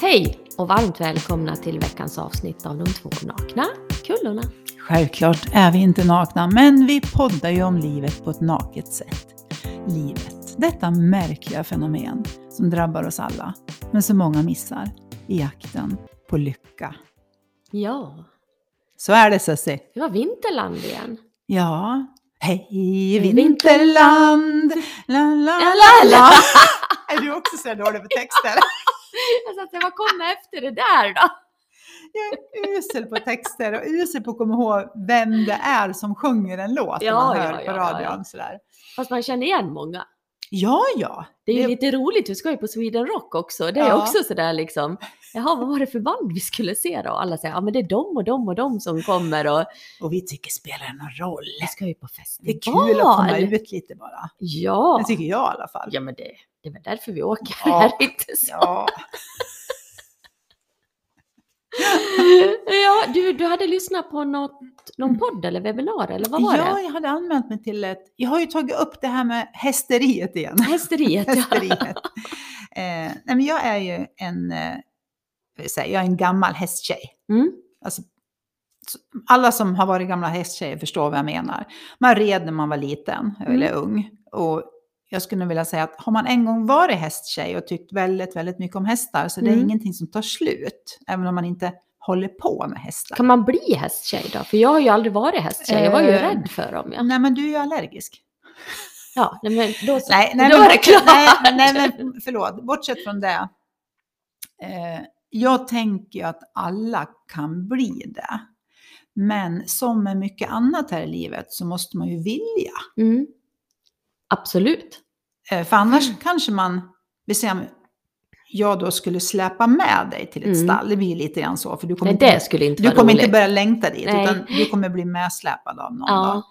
Hej och varmt välkomna till veckans avsnitt av De två nakna kullorna. Självklart är vi inte nakna, men vi poddar ju om livet på ett naket sätt. Livet, detta märkliga fenomen som drabbar oss alla, men så många missar i jakten på lycka. Ja, Så är det Sussie. det var vinterland igen. Ja. Hej vinterland! La, la, la, la. Är du också så dålig på texter? Jag sa att vad kommer efter det där då? Jag är usel på texter och usel på att komma ihåg vem det är som sjunger en låt Ja, man ja, hör ja, på ja, radion. ja. Sådär. Fast man känner igen många. Ja, ja. Det är ju Det- lite roligt, vi ska ju på Sweden Rock också. Det är Ja. också sådär liksom, jaha vad var det för band vi skulle se då? Och alla säger, ja men det är de och de och de som kommer och Och vi tycker spelar det någon roll? vi ska ju på Det festival. är kul att komma ut lite bara. Ja. Det tycker jag i alla fall. Ja men det, det är väl därför vi åker, Ja. är det inte så? Ja. Ja, du, du hade lyssnat på något, någon podd eller webbinar eller vad var ja, det? jag hade anmält mig till ett... Jag har ju tagit upp det här med hästeriet igen. Hästeriet. ja. hästeriet. eh, nej, men jag är ju en, eh, säga, jag är en gammal hästtjej. Mm. Alltså, så- alla som har varit gamla hästtjejer förstår vad jag menar. Man red när man var liten, eller ung. Och jag skulle vilja säga att har man en gång varit hästtjej och tyckt väldigt, väldigt mycket om hästar så det är Mm. ingenting som tar slut. Även om man inte håller på med hästar. Kan man bli hästtjej då? För jag har ju aldrig varit hästtjej, jag var ju Eh, rädd för dem. Ja, Nej men du är ju allergisk. ja nej, men då så. Nej, nej, då men, är det klart. Nej, nej men förlåt, bortsett från det. Eh, jag tänker ju att alla kan bli det. Men som med mycket annat här i livet så måste man ju vilja. Mm. Absolut. Eh, för annars kanske man, vi säger om jag då skulle släpa med dig till ett Mm. stall, det blir lite grann så. För du kommer, Nej, inte, inte du kommer inte börja längta dit, Nej. utan du kommer bli medsläpad av någon. Ja.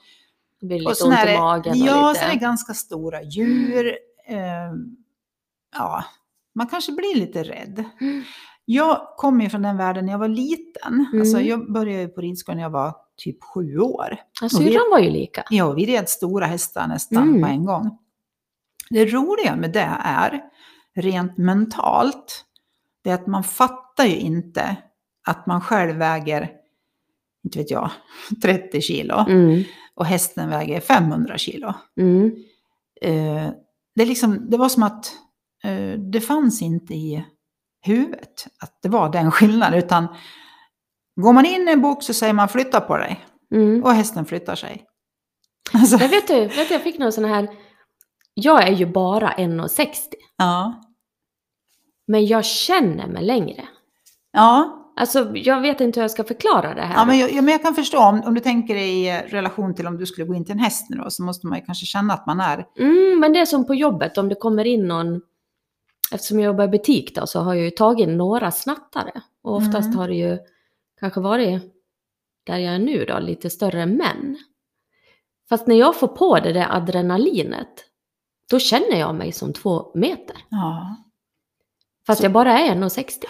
Det blir lite Och ont är i magen ja, lite... sen är det ganska stora djur. Eh, ja, man kanske blir lite rädd. Mm. Jag kommer ju från den världen när jag var liten. Mm. Alltså, jag började på ridskolan när jag var typ sju år. Ja, syrran var ju lika. Ja, vi red stora hästar nästan Mm. på en gång. Det roliga med det är, rent mentalt, det är att man fattar ju inte att man själv väger, inte vet jag, 30 kilo Mm. och hästen väger 500 kilo. Mm. Eh, det, liksom, det var som att eh, det fanns inte i huvudet att det var den skillnaden. Utan går man in i en bok så säger man flytta på dig. Mm. Och hästen flyttar sig. Alltså, Men vet du, vet du, jag fick någon sån här... Jag är ju bara 1,60. ja. Men jag känner mig längre. Ja, Alltså, jag vet inte hur jag ska förklara det här. ja, men jag, ja, men jag kan förstå om, om du tänker i relation till om du skulle gå in till en häst nu då, så måste man ju kanske känna att man är... Mm, men det är som på jobbet, om det kommer in någon... Eftersom jag jobbar i butik då, så har jag ju tagit några snattare. Och oftast Mm. har det ju kanske varit, där jag är nu då, lite större män. Fast när jag får på det där adrenalinet, då känner jag mig som två meter. Ja, Fast Så- jag bara är 1,60.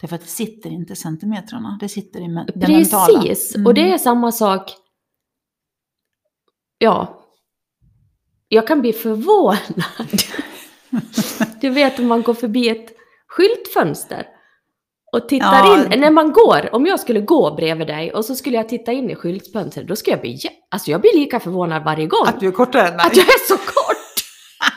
det är för att det sitter inte i centimetrarna, det sitter i men- det mentala. Precis, Mm. och det är samma sak. Ja. Jag kan bli förvånad. du vet om man går förbi ett skyltfönster och tittar Ja. in. När man går, om jag skulle gå bredvid dig och så skulle jag titta in i skyltfönstret, då skulle jag bli, alltså jag blir lika förvånad varje gång. Att du är kortare än mig. Att jag är så kort!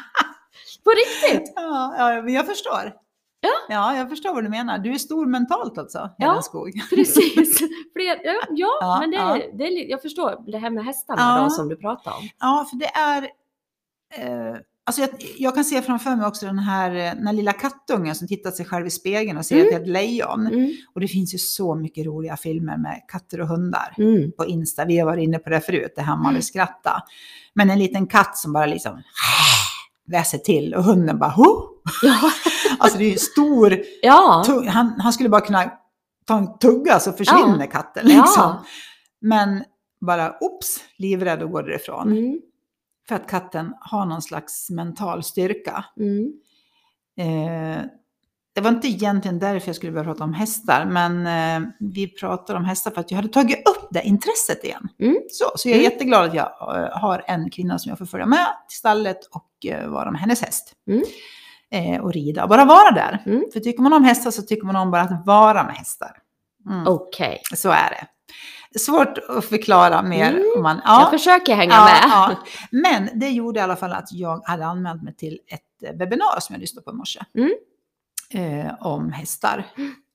På riktigt! Ja, ja, jag förstår. Ja. ja, jag förstår vad du menar. Du är stor mentalt alltså, Ja. Skog. Precis. Fler, ja, ja, Ja, men det, ja. det är, jag förstår det här med hästarna Ja. då som du pratar om. Ja, för det är... Eh, alltså jag, jag kan se framför mig också den här, eh, den här lilla kattungen som tittar sig själv i spegeln och ser Mm. att det är ett lejon. Mm. Och det finns ju så mycket roliga filmer med katter och hundar Mm. på Insta. Vi har varit inne på det förut, det här man vill skratta. Men en liten katt som bara liksom väser till och hunden bara ho! Ja. Alltså det är ju stor, ja. tu- han, han skulle bara kunna ta en tugga så försvinner katten liksom. Ja. Men bara ops, livrädd och går därifrån. För att katten har någon slags mental styrka. Mm. Eh, det var inte egentligen därför jag skulle börja prata om hästar, men eh, vi pratar om hästar för att jag hade tagit upp det intresset igen. Mm. Så, så jag är Mm. jätteglad att jag eh, har en kvinna som jag får följa med till stallet och eh, vara med hennes häst. Mm. eh, och rida och bara vara där. Mm. För tycker man om hästar så tycker man om bara att vara med hästar. Mm. Okej. Så är det. Svårt att förklara mer. Mm. Om man, Jag försöker hänga Ja, med. ja. Men det gjorde i alla fall att jag hade anmält mig till ett webbinar som jag lyssnade på i morse. Mm. Eh, om hästar.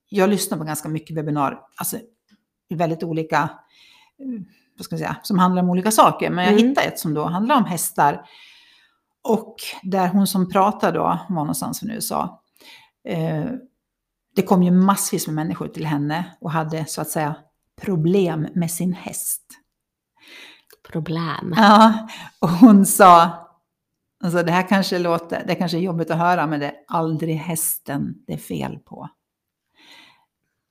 Jag lyssnar på ganska mycket webbinar, alltså väldigt olika, eh, vad ska jag säga, som handlar om olika saker. Men jag Mm. hittade ett som då handlar om hästar. Och där hon som pratar då, var någonstans från USA. Eh, det kom ju massvis med människor till henne och hade så att säga problem med sin häst. Problem. Ja, och hon sa, alltså det här kanske låter, det kanske är jobbigt att höra, men det är aldrig hästen det är fel på.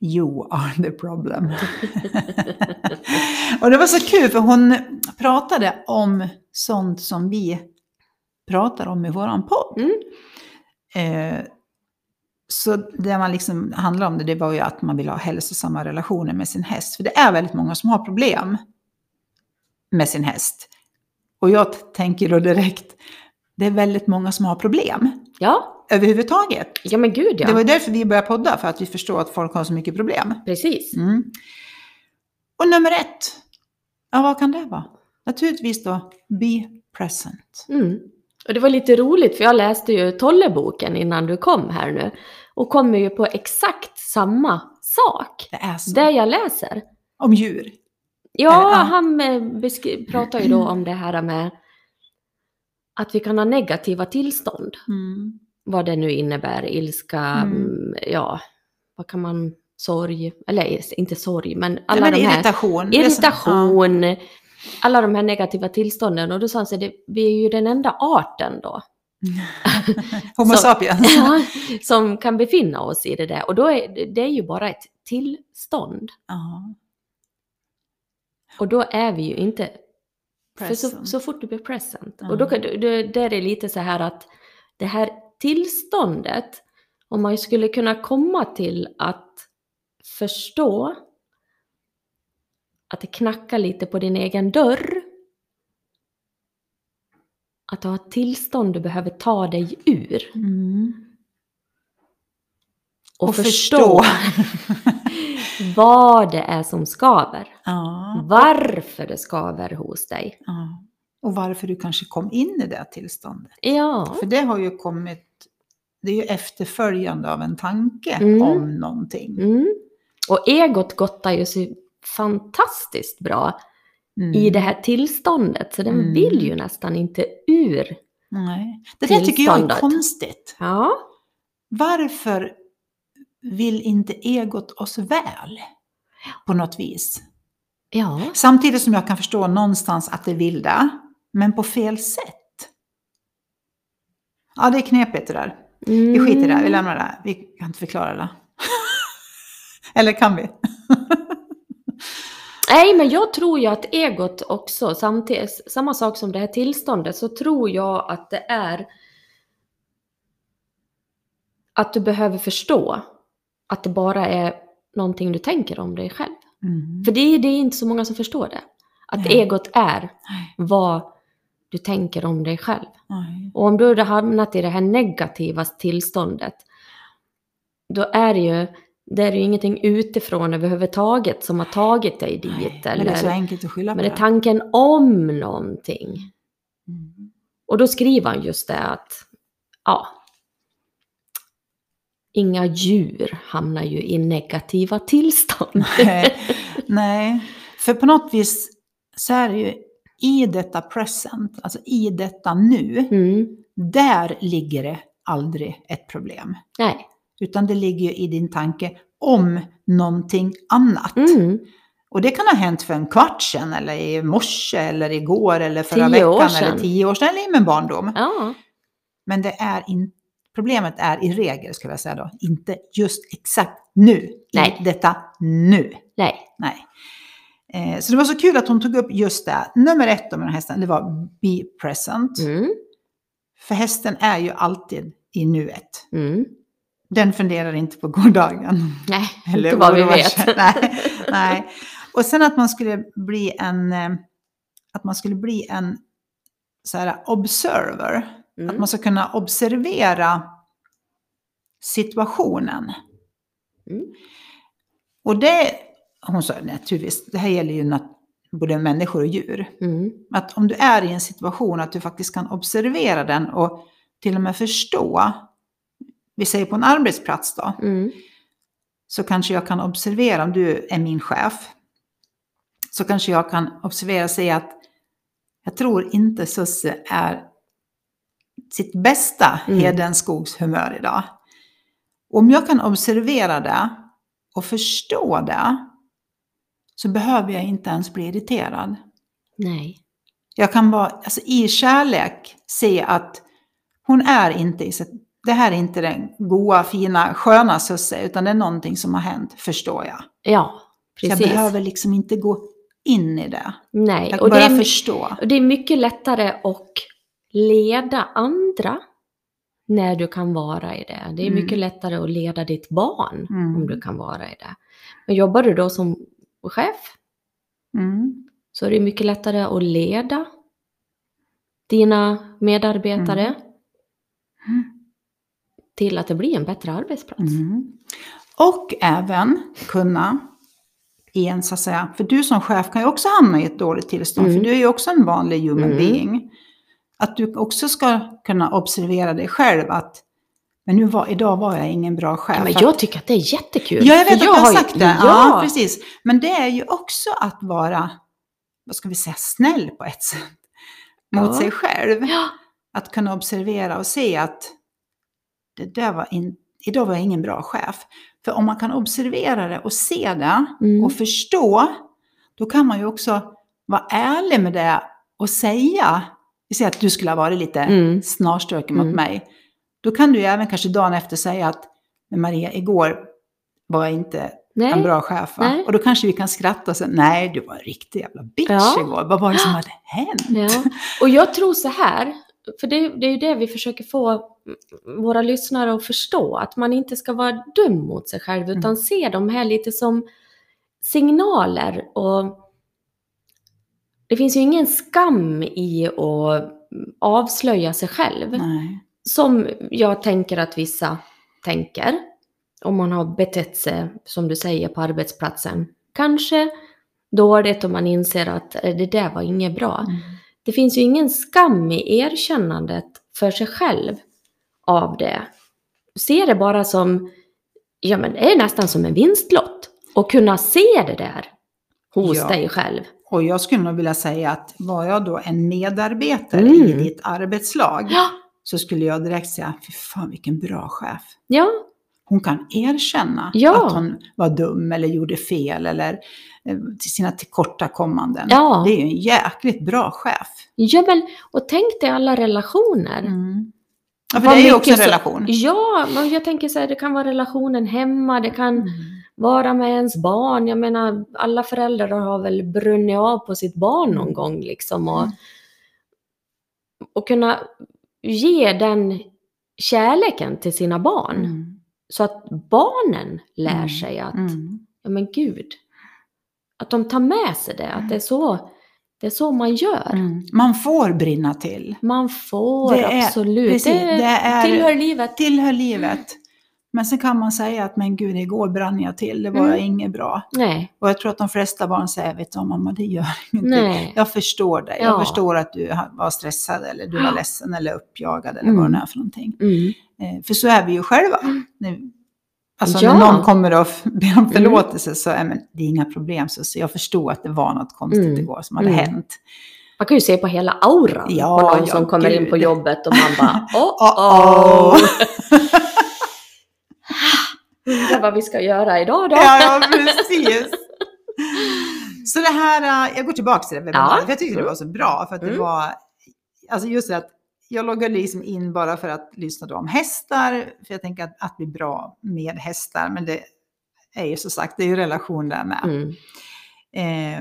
You are the problem. och det var så kul för hon pratade om sånt som vi pratar om i våran podd. Mm. Eh, så det man liksom handlar om det, det var ju att man vill ha hälsosamma relationer med sin häst. För det är väldigt många som har problem med sin häst. Och jag tänker då direkt, det är väldigt många som har problem Ja, överhuvudtaget. ja men gud ja. Det var därför vi började podda, för att vi förstår att folk har så mycket problem. Precis. Mm. Och nummer ett, ja vad kan det vara? Naturligtvis då, be present. Mm. Och det var lite roligt för jag läste ju Tolleboken innan du kom här nu. Och kommer ju på exakt samma sak. Det är så. Det jag läser. Om djur. Ja, Ja. han eh, pratar ju då om det här med att vi kan ha negativa tillstånd. Mm. Vad det nu innebär, ilska, Mm. mm. ja, vad kan man, sorg, eller inte sorg, men Nej, alla men de här, irritation. Irritation, alla de här negativa tillstånden. Och då sa han så här, det, vi är ju den enda arten då. Homo sapiens. Ja, som kan befinna oss i det där. Och då är det- det är ju bara ett tillstånd. Ja. Och då är vi ju inte... För så, så fort du blir present. Ja. Och då, kan- då, där är det lite så här att det här tillståndet, om man skulle kunna komma till att förstå att det knackar lite på din egen dörr. Att du har ett tillstånd du behöver ta dig ur. Mm. Och, Och förstå, vad det är som skaver. Ja. Varför det skaver hos dig. ja. Och varför du kanske kom in i det tillståndet. Ja, För det har ju kommit, det är ju efterföljande av en tanke Mm. om någonting. mm. och egot gottar ju sig fantastiskt bra Mm. i det här tillståndet. Så den Mm. vill ju nästan inte ur. Nej. Det där tycker jag är konstigt. Ja, Varför vill inte egot oss väl? På något vis. ja. Samtidigt som jag kan förstå någonstans att det vill det, men på fel sätt. Ja, det är knepigt det där. Mm. Vi skiter i det, vi lämnar det. Vi kan inte förklara det. Eller kan vi? Nej, men jag tror ju att egot också, samtidigt, samma sak som det här tillståndet, så tror jag att det är att du behöver förstå att det bara är någonting du tänker om dig själv. Mm. För det, är- det är inte så många som förstår det. Att Nej. egot är vad du tänker om dig själv. nej. Och om du hade hamnat i det här negativa tillståndet, då är det ju, det är ju ingenting utifrån överhuvudtaget som har tagit dig dit. Nej, Men det är så eller, enkelt att skylla på men det är tanken om någonting. Mm. Och då skriver han just det att, ja, inga djur hamnar ju i negativa tillstånd. Nej, nej, för på något vis så är det ju i detta present, alltså i detta nu, Mm. där ligger det aldrig ett problem. Nej. Utan det ligger ju i din tanke om någonting annat. Mm. Och det kan ha hänt för en kvart sedan, eller i morse, eller igår, eller förra Tio veckan, eller tio år sedan, eller i min barndom. Ja. Men det är in, problemet är i regel, skulle jag säga då, inte just exakt nu. Nej. I detta nu. Nej. Nej. Eh, så det var så kul att hon tog upp just det. Nummer ett med den här hästen, det var be present. Mm. För hästen är ju alltid i nuet. Mm. Den funderar inte på gårdagen. Nej, Eller inte vad vi sig. vet. nej, nej. Och sen att man skulle bli en, eh, att man skulle bli en så här, observer. Mm. Att man ska kunna observera situationen. Mm. Och det, hon sa naturligtvis, det här gäller ju både människor och djur. Mm. Att om du är i en situation att du faktiskt kan observera den och till och med förstå, vi säger på en arbetsplats då, Mm. så kanske jag kan observera, om du är min chef, så kanske jag kan observera och säga att jag tror inte Susse är sitt bästa Mm. Hedenskogs humör idag. Om jag kan observera det och förstå det så behöver jag inte ens bli irriterad. Nej. Jag kan bara alltså, i kärlek se att hon är inte i sitt, det här är inte den goa, fina, sköna Susse, utan det är någonting som har hänt, förstår jag. Ja, Så jag precis. behöver liksom inte gå in i det. Nej. Jag Och det, bara är, förstå. och det är mycket lättare att leda andra när du kan vara i det. Det är Mm. mycket lättare att leda ditt barn Mm. om du kan vara i det. Men jobbar du då som chef Mm. så är det mycket lättare att leda dina medarbetare Mm. Till att det blir en bättre arbetsplats. Mm. Och även kunna i en, så att säga, för du som chef kan ju också hamna i ett dåligt tillstånd, Mm. för du är ju också en vanlig human Mm. being. Att du också ska kunna observera dig själv att, men nu var, idag var jag ingen bra chef. Ja, men jag tycker att det är jättekul. Ja, jag vet att du har har ju- sagt det. Ja. Ja, precis. Men det är ju också att vara, vad ska vi säga, snäll på ett sätt. Mot Ja. sig själv. Att kunna observera och se att det där var in, idag var jag ingen bra chef. För om man kan observera det och se det Mm. och förstå, då kan man ju också vara ärlig med det och säga, vi säger att du skulle ha varit lite Mm. snarstruken Mm. mot mig. Då kan du ju även kanske dagen efter säga att men Maria, igår var jag inte en Nej. bra chef. Och då kanske vi kan skratta och säga, nej du var en riktig jävla bitch Ja. igår. Vad var det som hade hänt? Ja. Och jag tror så här, det, det är ju det vi försöker få våra lyssnare att förstå, att man inte ska vara dum mot sig själv, utan Mm. se de här lite som signaler. Och det finns ju ingen skam i att avslöja sig själv. Nej. Som jag tänker att vissa tänker. Om man har betett sig, som du säger, på arbetsplatsen. Kanske dåligt och man inser att eh, det där var inget bra. Mm. Det finns ju ingen skam i erkännandet för sig själv av det. Se det bara som, ja men det är nästan som en vinstlott. Och kunna se det där hos Ja. dig själv. Och jag skulle nog vilja säga att var jag då en medarbetare Mm. i ditt arbetslag Ja, så skulle jag direkt säga, fy fan vilken bra chef. ja, Hon kan erkänna Ja. att hon var dum eller gjorde fel eller eh, till sina tillkortakommanden. Ja. Det är ju en jäkligt bra chef. ja men och tänk dig alla relationer. Mm. Ja, för Vad det är ju också en så- relation. Ja, men jag tänker så här, det kan vara relationen hemma, det kan Mm. vara med ens barn. Jag menar, alla föräldrar har väl brunnit av på sitt barn någon Mm. gång liksom. Och, Mm. och kunna ge den kärleken till sina barn. Mm. Så att barnen lär Mm. sig att, Mm. ja men gud, att de tar med sig det, att det är så, det är så man gör. Mm. Man får brinna till. Man får Det är- absolut, precis, det, det är- tillhör livet. Tillhör livet. Men sen kan man säga att men gud, igår brann jag till, det var Mm. inget bra. Nej, Och jag tror att de flesta barn säger, vet du mamma, det gör ingenting. nej. Jag förstår dig. Ja. Jag förstår att du var stressad eller du var Ja. ledsen eller uppjagad eller Mm. vad det är för någonting. Mm. Eh, för så är vi ju själva. Nu, alltså Ja. när någon kommer och ber om Mm. förlåtelse så är men, det är inga problem. Så, så jag förstod att det var något konstigt Mm. igår som hade Mm. hänt. Man kan ju se på hela auran Ja, på någon som kommer in på gud. jobbet och man bara oh, oh. Undrar vad vi ska göra idag då? Ja, precis. Så det här, äh, jag går tillbaka till det webbinariet, Ja. för jag tyckte det var så bra. För att det Mm. var, alltså just det att jag loggade liksom in bara för att lyssna då om hästar. För jag tänker att, att bli bra med hästar, men det är ju så sagt, det är ju relation där med. Mm.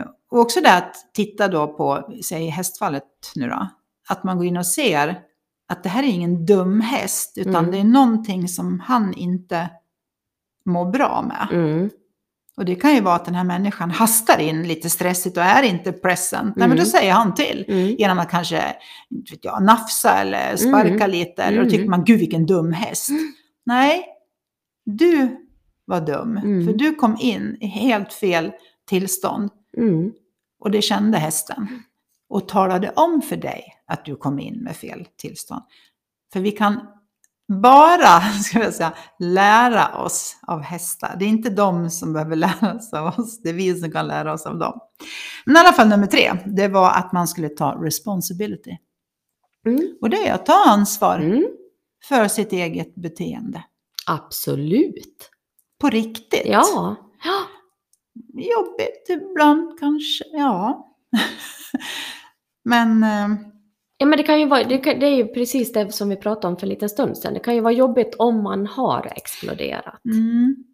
Eh, och också det att titta då på, säg hästfallet nu då, att man går in och ser att det här är ingen dum häst, utan Mm. det är någonting som han inte mår bra med. Mm. Och det kan ju vara att den här människan hastar in lite stressigt och är inte present. Nej, men då Mm. säger han till. Mm. Genom att kanske inte vet jag, nafsa eller sparka Mm. lite. Eller då Mm. tycker man, gud vilken dum häst. Nej, du var dum. För du kom in i helt fel tillstånd och det kände hästen. Och talade om för dig att du kom in med fel tillstånd. För vi kan bara, ska jag säga, lära oss av hästar. Det är inte de som behöver lära sig av oss, det är vi som kan lära oss av dem. Men i alla fall nummer tre, det var att man skulle ta responsibility. Mm. Och det är att ta ansvar Mm. för sitt eget beteende. Absolut. På riktigt. Ja. ja. Jobbigt ibland kanske, ja. Men eh, Ja men det kan ju vara, det, kan, det är ju precis det som vi pratade om för en liten stund sedan. Det kan ju vara jobbigt om man har exploderat. mm,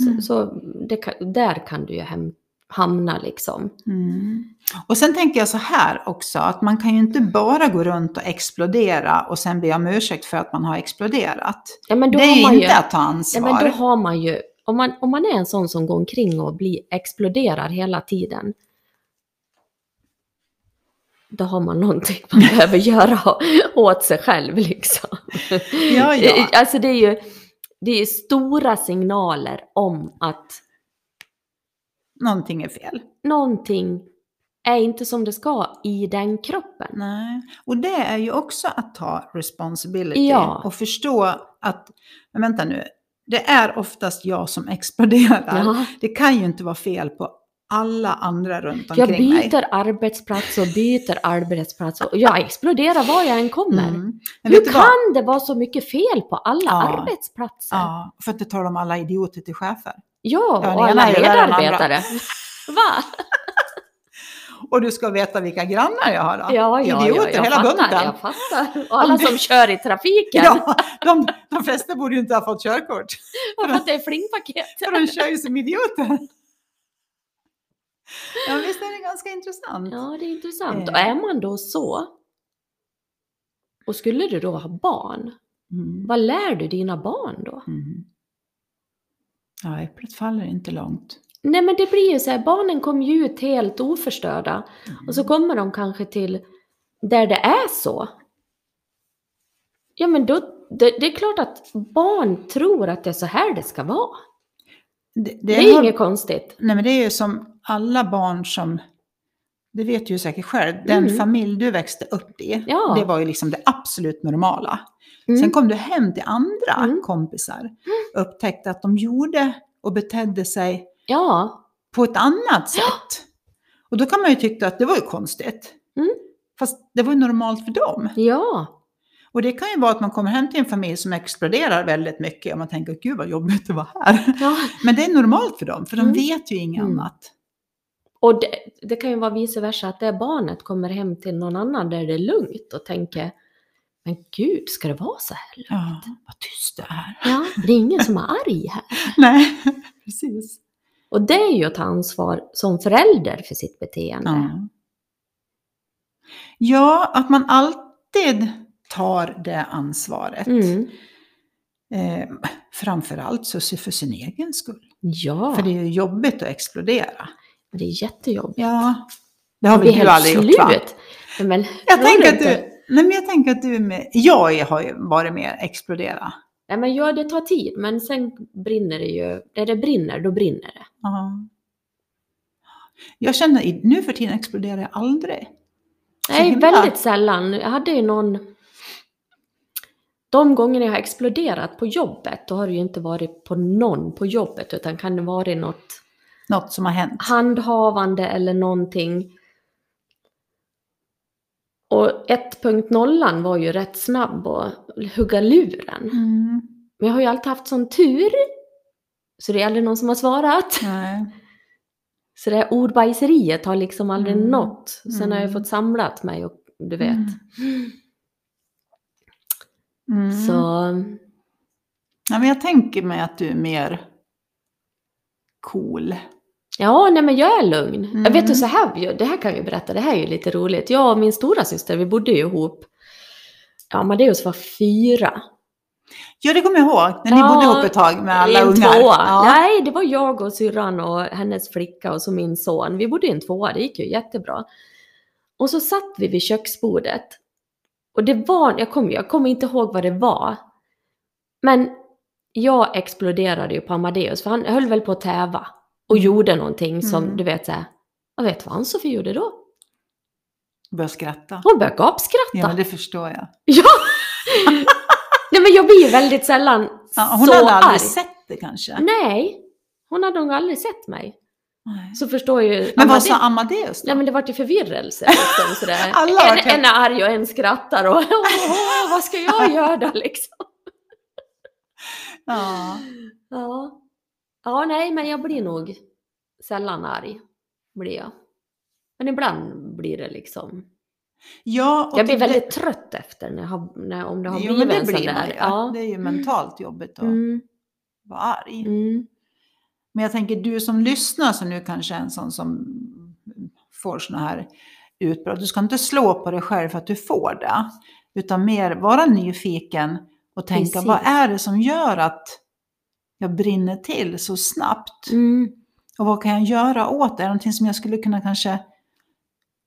Mm. Så, så kan, där kan du ju hem, hamna liksom. mm. Och sen tänker jag så här också, att man kan ju inte bara gå runt och explodera och sen be om ursäkt för att man har exploderat. Ja men då det är har man inte ju, att ta ja, ansvar. men då har man ju, om man, om man är en sån som går omkring och blir, exploderar hela tiden. Då har man någonting man behöver göra åt sig själv liksom. Ja, ja. Alltså det är ju det är stora signaler om att Någonting är fel. någonting är inte som det ska i den kroppen. Nej. Och det är ju också att ta responsibility Ja. och förstå att, men vänta nu, det är oftast jag som exploderar. Ja. Det kan ju inte vara fel på alla andra runt Jag omkring mig. byter arbetsplats och byter arbetsplats och jag exploderar var jag än kommer. Mm. Hur du vad? kan det vara så mycket fel på alla Ja. arbetsplatser? Ja, för att det tar de alla idioter till chefer. Ja, Ja, och alla medarbetare. Va? Och du ska veta vilka grannar jag har då. Ja, ja, idioter, ja, jag hela fattar, bunten. jag fattar. Och alla Om du- som kör i trafiken. Ja, de, de flesta borde ju inte ha fått körkort. För att det är flingpaket. För de kör ju som idioter. Ja, visst är det ganska intressant. Ja, det är intressant. Eh. Och är man då så, och skulle du då ha barn, Mm. vad lär du dina barn då? Mm. Ja, äpplet faller inte långt. Nej men det blir ju så här, barnen kommer ju ut helt oförstörda Mm. och så kommer de kanske till där det är så. Ja men då, det, det är klart att barn tror att det är så här det ska vara. Det, Det, är har- inget konstigt. Nej, men det är ju som alla barn som, det vet du ju säkert själv, den Mm. familj du växte upp i, Ja. det var ju liksom det absolut normala. Mm. Sen kom du hem till andra Mm. kompisar och upptäckte att de gjorde och betedde sig Ja, på ett annat sätt. Och då kan man ju tycka att det var ju konstigt. Mm. Fast det var ju normalt för dem. ja, Och det kan ju vara att man kommer hem till en familj som exploderar väldigt mycket och man tänker gud vad jobbigt det var här. ja. Men det är normalt för dem, för de Mm. vet ju inget Mm. annat. Och det, det kan ju vara vice versa, att det barnet kommer hem till någon annan där det är lugnt och tänker Men gud, ska det vara så här? Ja, vad tyst det är. Ja, det är ingen som är arg här. Nej, precis. Och det är ju att ta ansvar som förälder för sitt beteende. Ja. ja, att man alltid tar det ansvaret. Mm. Eh, framförallt så för sin egen skull. Ja, För det är ju jobbigt att explodera. det är jättejobbigt. Ja, det har väl du aldrig gjort va? Men Jag tänker, att du, nej men jag tänker att du är med, jag har ju varit med explodera. Nej men ja, det tar tid, men sen brinner det ju. Där det brinner, då brinner det. Ja. Jag känner, nu för tiden exploderar jag aldrig. Så Nej, himla- väldigt sällan. Jag hade ju någon... De gångerna jag har exploderat på jobbet, då har det ju inte varit på någon på jobbet, utan kan det varit något Något som har hänt. handhavande eller någonting. Och 1.0 var ju rätt snabb att hugga luren. Mm. Men jag har ju alltid haft sån tur. Så det är aldrig någon som har svarat. Nej. Så det här ordbajseriet har liksom aldrig Mm. nått. Sen har jag Mm. fått samlat mig och du vet. Mm. Mm. Så Ja, men jag tänker mig att du är mer cool. ja, nej men jag är lugn. Mm. Jag vet du så här, det här kan jag berätta, det här är ju lite roligt. Jag och min stora syster, vi bodde ju ihop. Ja, Amadeus var fyra. Ja, det kommer jag ihåg. När ni Ja, bodde ihop ett tag med alla en ungar. tvåa. Ja. Nej, det var jag och syrran och hennes flicka och så min son. Vi bodde i en tvåa, det gick ju jättebra. Och så satt vi vid köksbordet. Och det var, jag kommer jag kommer inte ihåg vad det var. Men jag exploderade ju på Amadeus, för han höll väl på att täva och gjorde någonting som, Mm. du vet såhär, jag vet vad Ann-Sofie gjorde då? Börja skratta. Hon började gapskratta. Ja, men det förstår jag. Ja! Nej men jag blir ju väldigt sällan Ja, hon så hade aldrig arg. sett det kanske. Nej, hon hade nog aldrig sett mig. Nej. Så förstår ju... Men vad Amade- sa Amadeus då? Nej men det vart ju förvirrelse liksom sådär. Alla en, en är arg och en skrattar och åh, vad ska jag göra liksom? Ja. Ja. ja, nej men jag blir nog sällan arg. Blir jag. Men ibland blir det liksom... ja Jag blir det- väldigt trött efter när, har, när om det har Jo, men blivit det en sån man där. Ja. Det är ju mentalt jobbigt att Mm, vara arg. mm, Men jag tänker du som lyssnar som nu kanske är en sån som får såna här utbrott. Du ska inte slå på dig själv för att du får det. Utan mer vara nyfiken och tänka Precis. vad är det som gör att jag brinner till så snabbt? mm, Och vad kan jag göra åt det? Är det någonting som jag skulle kunna kanske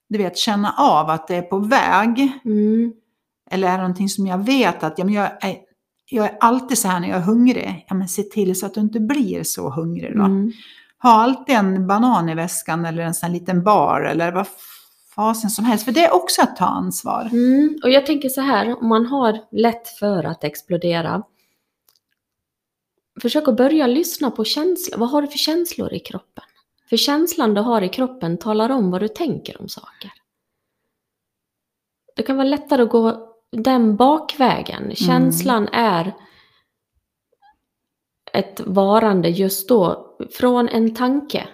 du vet, känna av att det är på väg? mm, Eller är det någonting som jag vet att ja, men jag, är, jag är alltid så här när jag är hungrig. Ja, men se till så att du inte blir så hungrig då. mm. Ha alltid en banan i väskan eller en sån här liten bar eller vad fasen som helst. För det är också att ta ansvar. Mm, och jag tänker så här, om man har lätt för att explodera. Försök att börja lyssna på känslor. Vad har du för känslor i kroppen? För känslan du har i kroppen talar om vad du tänker om saker. Det kan vara lättare att gå den bakvägen. Känslan är ett varande just då från en tanke.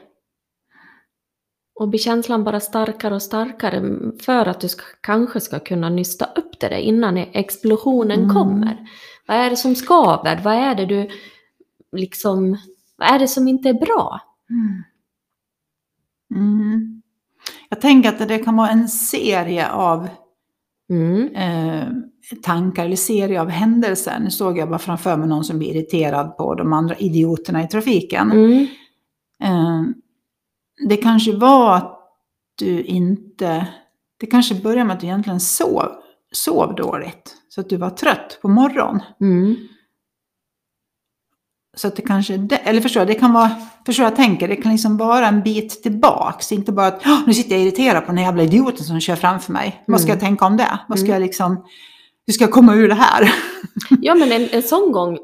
Och blir känslan bara starkare och starkare för att du ska, kanske ska kunna nysta upp det innan explosionen Mm. kommer. Vad är det som skaver? Vad är det du liksom, vad är det som inte är bra? Mm. Mm. Jag tänker att det kan vara en serie av Mm. eh, tankar eller serie av händelser. Nu såg jag bara framför mig någon som blir irriterad på de andra idioterna i trafiken. Mm. Eh, det kanske var att du inte... Det kanske började med att du egentligen sov, sov dåligt. Så att du var trött på morgonen. Mm. Så att det kanske, det, eller förstår jag, det kan vara, förstår jag tänker, det kan liksom vara en bit tillbaks. Inte bara att "Åh, nu sitter jag irriterad på den här jävla idioten som kör framför mig. Vad ska Mm. jag tänka om det? Vad ska Mm. jag liksom, hur ska jag komma ur det här? Ja men en, en sån gång,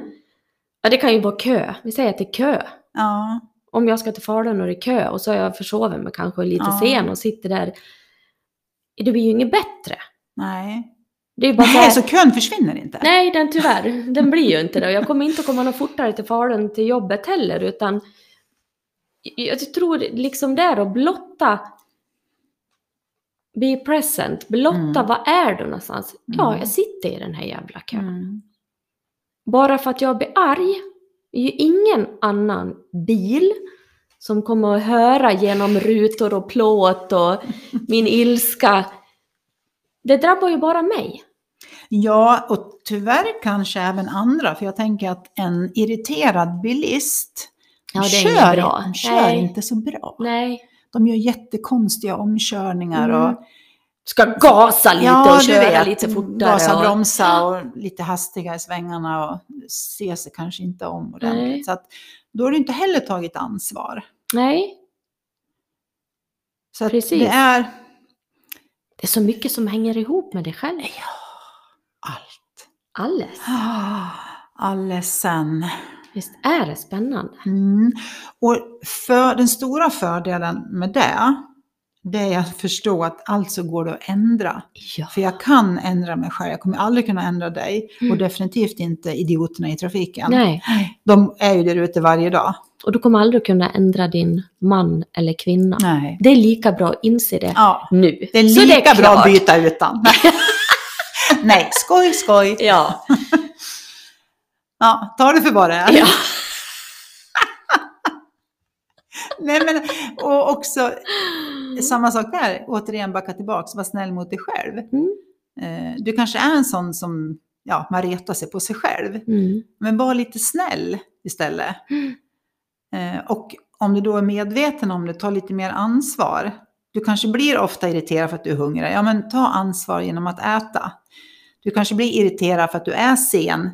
ja det kan ju vara kö. Vi säger att det är kö. Ja, Om jag ska till Falun och det är kö och så har jag försovit mig kanske lite Ja. sen och sitter där. Det blir ju inget bättre. nej. Det är bara så Nej, här, så kön försvinner inte? Nej, den tyvärr. Den blir ju inte det. Och jag kommer inte att komma något fortare till Falun till jobbet heller, utan jag tror liksom där att blotta Be present, blotta Mm. vad är du någonstans? Ja, Mm. jag sitter i den här jävla kön. Mm. Bara för att jag blir arg är ju ingen annan bil som kommer att höra genom rutor och plåt och min ilska. Det drabbar ju bara mig. Ja, och tyvärr kanske även andra, för jag tänker att en irriterad bilist Ja, kör, bra. de kör Nej. inte så bra. Nej. De gör jättekonstiga omkörningar Mm. och Ska gasa lite och du köra lite fortare. Gasa, och... bromsa och lite hastiga i svängarna och se sig kanske inte om ordentligt. Nej. Så att, då har du inte heller tagit ansvar. Nej, Så Precis. det är det är så mycket som hänger ihop med dig själv. Allt. Alldeles. Allesen. Visst är det spännande? Mm. Och för, den stora fördelen med det, det är att förstå att alltså går det att ändra. Ja. För jag kan ändra mig själv, jag kommer aldrig kunna ändra dig. Och Mm. definitivt inte idioterna i trafiken. Nej, De är ju där ute varje dag. och du kommer aldrig kunna ändra din man eller kvinna. Nej. Det är lika bra att inse det Ja, nu. det är Så lika bra att byta utan. Nej, skoj, skoj. Ja. Ja, ta det för vad det är. ja. Nej, men, och också samma sak där, återigen backa tillbaks, var snäll mot dig själv. Mm. Eh, Du kanske är en sån som, ja, man retar sig på sig själv. Mm. Men var lite snäll istället. Mm. Eh, Och om du då är medveten om det, ta lite mer ansvar. Du kanske blir ofta irriterad för att du är hungrig. Ja, men ta ansvar genom att äta. Du kanske blir irriterad för att du är sen.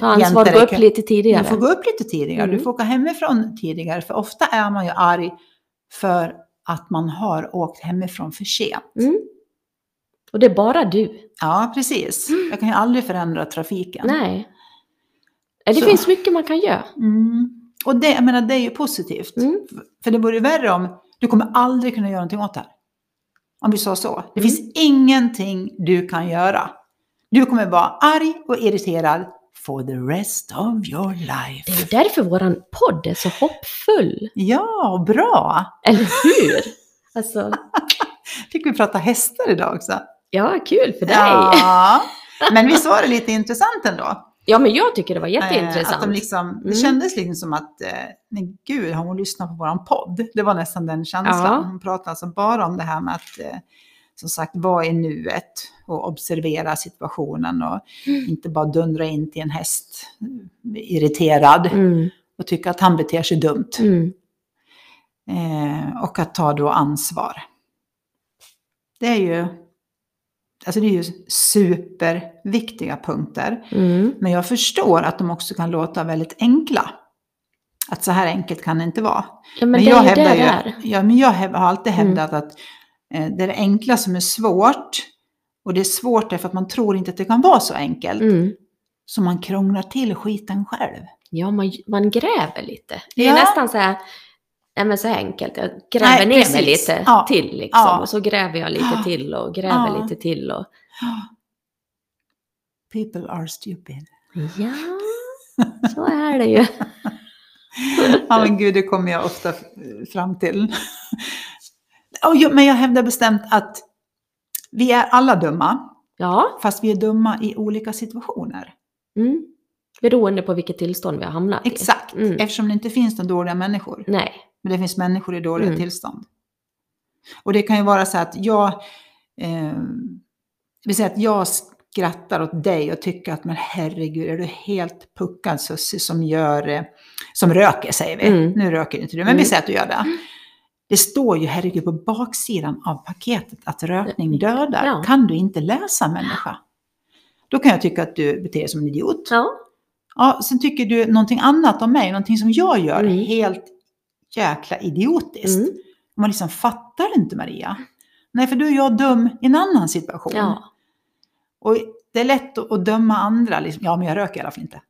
Ta ansvar, gå upp lite tidigare. Du får gå upp lite tidigare, Mm. du får åka hemifrån tidigare. För ofta är man ju arg för att man har åkt hemifrån för sent. Mm. Och det är bara du. Ja, precis. Jag kan ju aldrig förändra trafiken. Nej. Det Så. finns mycket man kan göra. Mm. Och det, jag menar, det är ju positivt. Mm. För det vore värre om du kommer aldrig kunna göra någonting åt det här. Om vi sa så. Det Mm. finns ingenting du kan göra. Du kommer vara arg och irriterad for the rest of your life. Det är därför våran podd är så hoppfull. Ja, bra! Eller hur? Alltså, Fick vi prata hästar idag också. ja, kul för dig. Ja, men visst var det lite intressant ändå? Men jag tycker det var Eh, jätteintressant. Att de liksom, det Mm. kändes liksom som att, eh, nej gud, har hon lyssnat på våran podd? Det var nästan den känslan. Ja. Hon pratade alltså bara om det här med att, eh, som sagt, vara i nuet och observera situationen och Mm. inte bara dundra in till en häst eh, irriterad Mm, och tycka att han beter sig dumt. mm. Eh, och att ta då ansvar. Det är ju, alltså det är ju superviktiga punkter. Mm. Men jag förstår att de också kan låta väldigt enkla. Att så här enkelt kan det inte vara. Ja, men, Men jag ju det hävdar ju, där. ja, men jag har alltid Mm. hävdat att eh, det är det enkla som är svårt. Och det är svårt därför att man tror inte att det kan vara så enkelt. Mm. Så man krånglar till skiten själv. Ja, man, man gräver lite. Det är Ja. nästan så här, nej men så enkelt. Jag gräver Nej, ner mig precis. lite Ja. till liksom. Ja. Och så gräver jag lite till och gräver Ja. lite till. Och... People are stupid. Ja, så är det ju. Ja men gud, det kommer jag ofta fram till. Jag, men jag hävdar bestämt att vi är alla dumma, Ja, fast vi är dumma i olika situationer. mm. beroende på vilket tillstånd vi har hamnat i. Exakt, Mm. eftersom det inte finns några dåliga människor. Nej. Men det finns människor i dåliga Mm. tillstånd. Och det kan ju vara så att jag, eh, vi säger att jag skrattar åt dig och tycker att men herregud, är du helt puckad Sussie som gör, eh, som röker säger vi. Mm. Nu röker inte du, men vi Mm. säger att du gör det. Det står ju herregud på baksidan av paketet att rökning dödar. Ja. Kan du inte läsa människa? Då kan jag tycka att du beter dig som en idiot. Ja. Ja, sen tycker du någonting annat om mig, någonting som jag gör, Mm. helt jäkla idiotiskt. Mm. Man liksom fattar inte Maria. Nej, för då är jag dum i en annan situation. ja. Och det är lätt att, döma andra. Liksom. Ja, men jag röker i alla fall inte.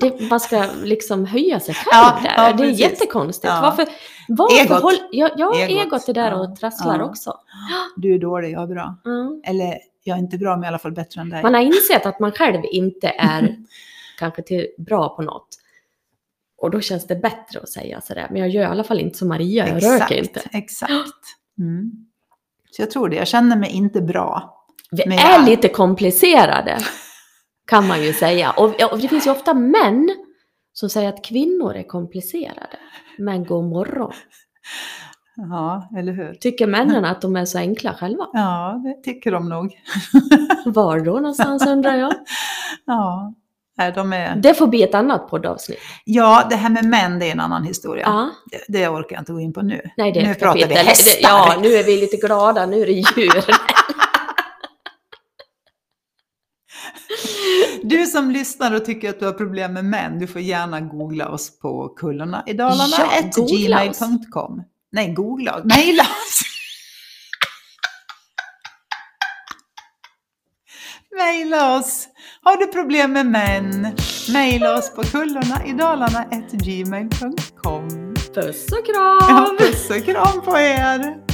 Det, man ska liksom höja sig själv Ja, där. ja, det är precis. jättekonstigt. Ja. Varför, varför Egot. Håll, ja, ja, Egot. egot. är där och trasslar också. Du är dålig, jag är bra. Ja. Eller jag är inte bra, men i alla fall bättre än dig. Man har insett att man själv inte är kanske till, bra på något. Och då känns det bättre att säga sådär. Men jag gör i alla fall inte som Maria, jag röker inte. Exakt. Mm. Så jag tror det. Jag känner mig inte bra. Vi Men är jag- lite komplicerade, kan man ju säga. Och, och det finns ju ofta män som säger att kvinnor är komplicerade. Men god morgon. Ja, eller hur? Tycker männen att de är så enkla själva? Ja, det tycker de nog. Var då någonstans undrar jag? Ja, Nej, de är... Det får bli ett annat poddavsnitt. ja, det här med män, det är en annan historia. Ja. Det, det orkar jag inte gå in på nu. Nej, det nu pratar vi kapitel. hästar. Ja, nu är vi lite glada, nu är det djur. Du som lyssnar och tycker att du har problem med män, du får gärna googla oss på kullorna i Dalarna, Ja, gmail.com. Nej, googla oss. Mejla oss. Mejla oss. Har du problem med män? Mejla oss på kullorna i Dalarna, at gmail.com. Puss och kram! Ja, puss och kram på er!